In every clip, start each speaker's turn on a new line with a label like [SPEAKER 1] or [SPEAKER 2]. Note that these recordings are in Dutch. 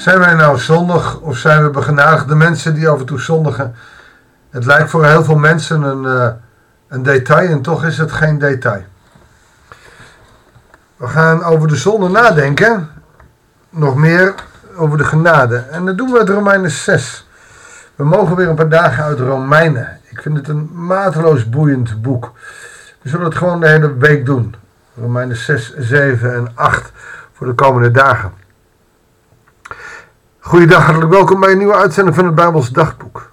[SPEAKER 1] Zijn wij nou zondig of zijn we begenadigde mensen die af en toe zondigen? Het lijkt voor heel veel mensen een, uh, een detail en toch is het geen detail. We gaan over de zonde nadenken. Nog meer over de genade. En dat doen we uit Romeinen 6. We mogen weer een paar dagen uit Romeinen. Ik vind het een mateloos boeiend boek. We zullen het gewoon de hele week doen. Romeinen 6, 7 en 8 voor de komende dagen. Goeiedag, hartelijk welkom bij een nieuwe uitzending van het Bijbels Dagboek.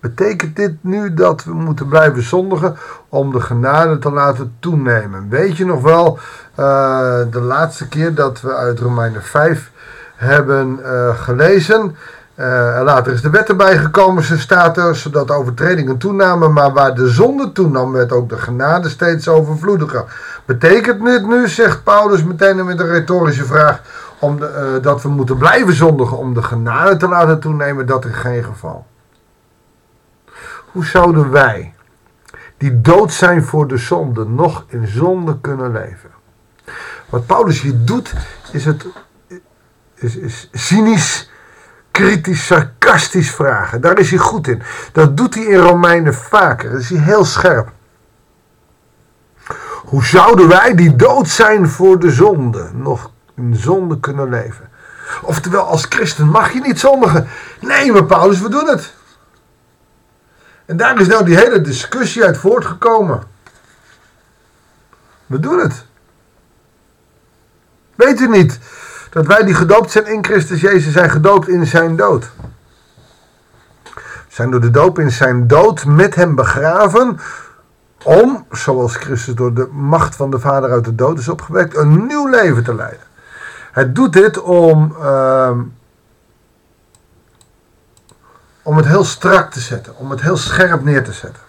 [SPEAKER 1] Betekent dit nu dat we moeten blijven zondigen om de genade te laten toenemen? Weet je nog wel, uh, de laatste keer dat we uit Romeinen 5 hebben uh, gelezen. Uh, later is de wet erbij gekomen, ze staat er, zodat overtredingen toenamen, maar waar de zonde toenam, werd ook de genade steeds overvloediger. Betekent dit nu, zegt Paulus meteen met een retorische vraag, om de, uh, dat we moeten blijven zondigen om de genade te laten toenemen? Dat in geen geval. Hoe zouden wij, die dood zijn voor de zonde, nog in zonde kunnen leven? Wat Paulus hier doet, is het is, is cynisch, kritisch, sarcastisch vragen. Daar is hij goed in. Dat doet hij in Romeinen vaker. Dat is hij heel scherp. Hoe zouden wij die dood zijn voor de zonde nog in zonde kunnen leven? Oftewel, als christen mag je niet zondigen. Nee, maar Paulus, we doen het. En daar is nou die hele discussie uit voortgekomen. We doen het. Weet u niet dat wij die gedoopt zijn in Christus Jezus zijn gedoopt in zijn dood? Zijn door de doop in zijn dood met hem begraven om, zoals Christus door de macht van de Vader uit de dood is opgewekt, een nieuw leven te leiden. Hij doet dit om, uh, om het heel strak te zetten, om het heel scherp neer te zetten.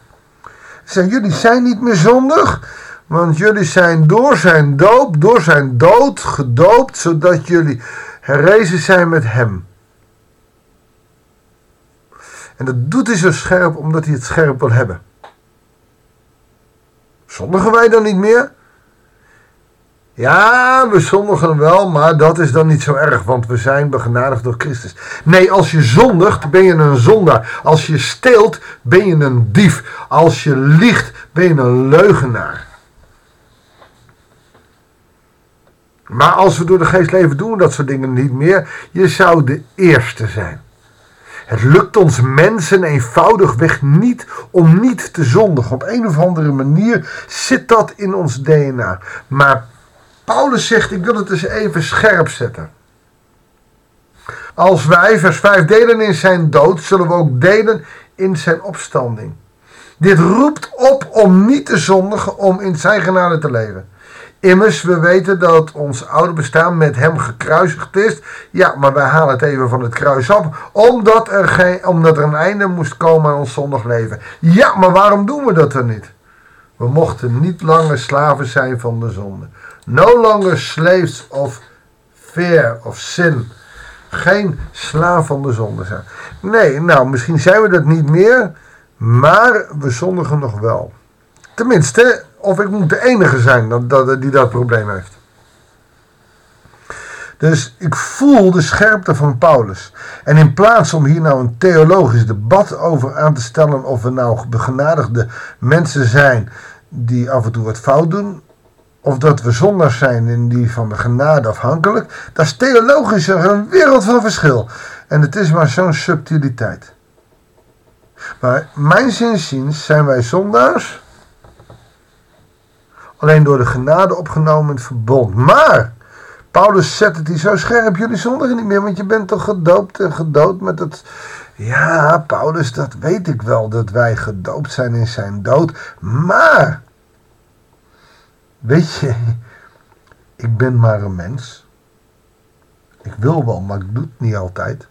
[SPEAKER 1] Hij jullie zijn niet meer zondig, want jullie zijn door zijn doop, door zijn dood gedoopt, zodat jullie herrezen zijn met hem. En dat doet hij zo scherp omdat hij het scherp wil hebben. Zondigen wij dan niet meer? Ja, we zondigen wel, maar dat is dan niet zo erg, want we zijn begenadigd door Christus. Nee, als je zondigt, ben je een zondaar. Als je steelt, ben je een dief. Als je liegt, ben je een leugenaar. Maar als we door de geest leven, doen dat soort dingen niet meer. Je zou de eerste zijn. Het lukt ons mensen eenvoudigweg niet om niet te zondigen. Op een of andere manier zit dat in ons DNA. Maar Paulus zegt, ik wil het eens even scherp zetten. Als wij, vers 5, delen in zijn dood, zullen we ook delen in zijn opstanding. Dit roept op om niet te zondigen, om in zijn genade te leven. Immers, we weten dat ons oude bestaan met hem gekruisigd is. Ja, maar wij halen het even van het kruis af. Omdat er, geen, omdat er een einde moest komen aan ons zondig leven. Ja, maar waarom doen we dat dan niet? We mochten niet langer slaven zijn van de zonde. No longer slaves of fear of sin. Geen slaaf van de zonde zijn. Nee, nou, misschien zijn we dat niet meer. Maar we zondigen nog wel. Tenminste, of ik moet de enige zijn dat, die dat probleem heeft. Dus ik voel de scherpte van Paulus. En in plaats om hier nou een theologisch debat over aan te stellen of we nou begenadigde mensen zijn die af en toe wat fout doen, of dat we zondags zijn in die van de genade afhankelijk, dat is theologisch een wereld van verschil. En het is maar zo'n subtiliteit. Maar mijn zinziens zijn wij zondaars alleen door de genade opgenomen in het verbond. Maar Paulus zet het hier zo scherp, jullie zondigen niet meer, want je bent toch gedoopt en gedood met het... Ja, Paulus, dat weet ik wel, dat wij gedoopt zijn in zijn dood. Maar, weet je, ik ben maar een mens. Ik wil wel, maar ik doe het niet altijd.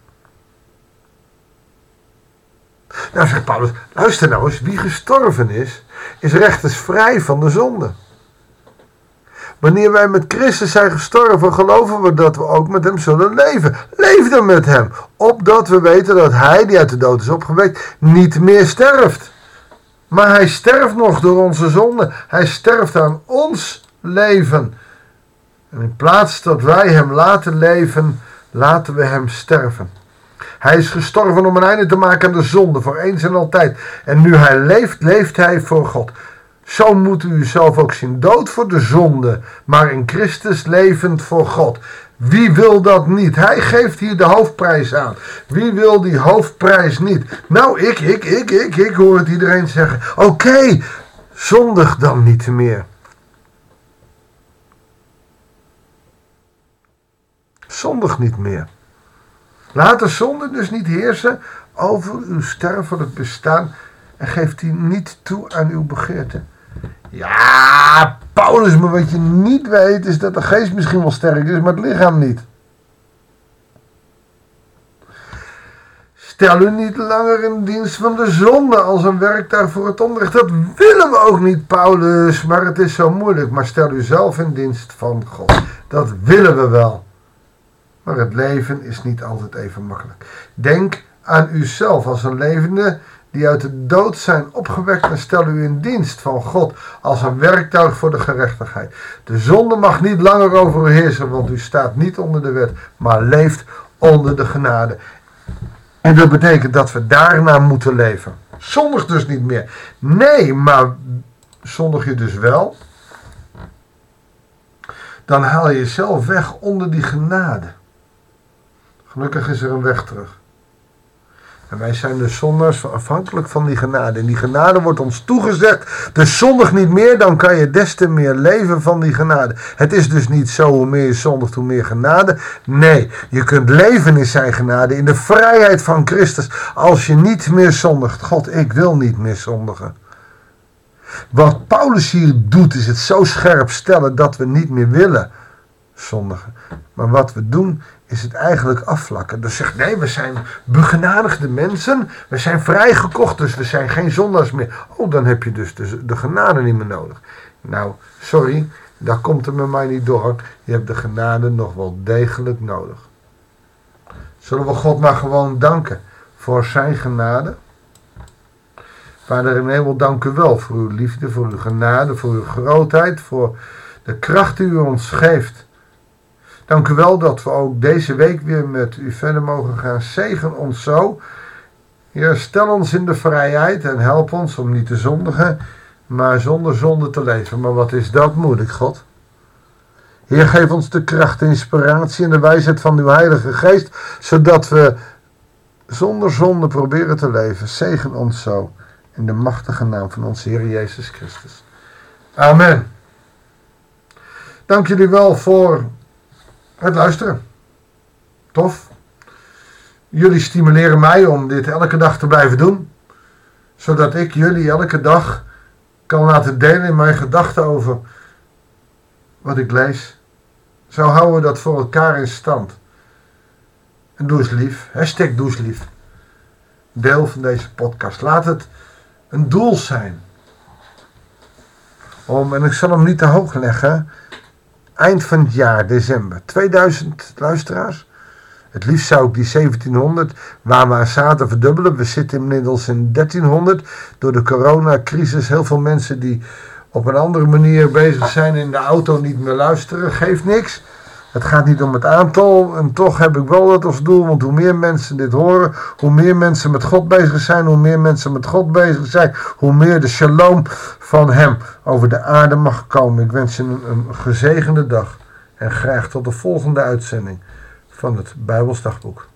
[SPEAKER 1] Nou, zegt Paulus, luister nou eens, wie gestorven is, is rechtens vrij van de zonde. Wanneer wij met Christus zijn gestorven, geloven we dat we ook met hem zullen leven. Leef dan met hem, opdat we weten dat hij, die uit de dood is opgewekt, niet meer sterft. Maar hij sterft nog door onze zonde. Hij sterft aan ons leven. En in plaats dat wij hem laten leven, Laten we hem sterven. Hij is gestorven om een einde te maken aan de zonde voor eens en altijd. En nu hij leeft, leeft hij voor God. Zo moet u uzelf ook zien. Dood voor de zonde, maar in Christus levend voor God. Wie wil dat niet? Hij geeft hier de hoofdprijs aan. Wie wil die hoofdprijs niet? Nou, ik, ik, ik, ik, ik hoor het iedereen zeggen. Oké, zondig dan niet meer. Zondig niet meer. Laat de zonde dus niet heersen over uw sterfelijk bestaan en geeft die niet toe aan uw begeerte. Ja, Paulus, maar wat je niet weet is dat de geest misschien wel sterk is, maar het lichaam niet. Stel u niet langer in dienst van de zonde als een werktuig voor het onrecht. Dat willen we ook niet, Paulus, maar het is zo moeilijk. Maar stel u zelf in dienst van God. Dat willen we wel. Maar het leven is niet altijd even makkelijk. Denk aan uzelf als een levende die uit de dood zijn opgewekt en stel u in dienst van God als een werktuig voor de gerechtigheid. De zonde mag niet langer over u heersen, want u staat niet onder de wet, maar leeft onder de genade. En dat betekent dat we daarna moeten leven. Zondig dus niet meer. Nee, maar zondig je dus wel, dan haal je jezelf weg onder die genade. Gelukkig is er een weg terug. En wij zijn de zondags afhankelijk van die genade. En die genade wordt ons toegezegd. Dus zondig niet meer, dan kan je des te meer leven van die genade. Het is dus niet zo, hoe meer je zondigt, hoe meer genade. Nee, je kunt leven in zijn genade, in de vrijheid van Christus. Als je niet meer zondigt. God, ik wil niet meer zondigen. Wat Paulus hier doet, is het zo scherp stellen dat we niet meer willen zondigen. Maar wat we doen, is het eigenlijk afvlakken. Dus zegt nee, we zijn begenadigde mensen. We zijn vrijgekocht, dus we zijn geen zondaars meer. Oh, dan heb je dus de, de genade niet meer nodig. Nou, sorry, daar komt het met mij niet door. Je hebt de genade nog wel degelijk nodig. Zullen we God maar gewoon danken voor zijn genade? Vader in hemel, dank u wel voor uw liefde, voor uw genade, voor uw grootheid, voor de kracht die u ons geeft Dank u wel dat we ook deze week weer met u verder mogen gaan. Zegen ons zo. Heer, stel ons in de vrijheid en help ons om niet te zondigen, maar zonder zonde te leven. Maar wat is dat moeilijk, God? Heer, geef ons de kracht, inspiratie en de wijsheid van uw Heilige Geest, zodat we zonder zonde proberen te leven. Zegen ons zo in de machtige naam van onze Heer Jezus Christus. Amen. Dank jullie wel voor het luisteren. Tof. Jullie stimuleren mij om dit elke dag te blijven doen. Zodat ik jullie elke dag kan laten delen in mijn gedachten over wat ik lees. Zo houden we dat voor elkaar in stand. En doe eens lief. Hashtag doe eens lief. Deel van deze podcast. Laat het een doel zijn. Om, en ik zal hem niet te hoog leggen eind van het jaar, december. 2000 luisteraars. Het liefst zou ik die 1700, waar we aan zaten, verdubbelen. We zitten inmiddels in 1300. Door de coronacrisis heel veel mensen die op een andere manier bezig zijn in de auto niet meer luisteren. Geeft niks. Het gaat niet om het aantal. En toch heb ik wel dat als doel. Want hoe meer mensen dit horen, hoe meer mensen met God bezig zijn, hoe meer mensen met God bezig zijn, hoe meer de shalom van Hem over de aarde mag komen. Ik wens je een, een gezegende dag. En graag tot de volgende uitzending van het Bijbelsdagboek.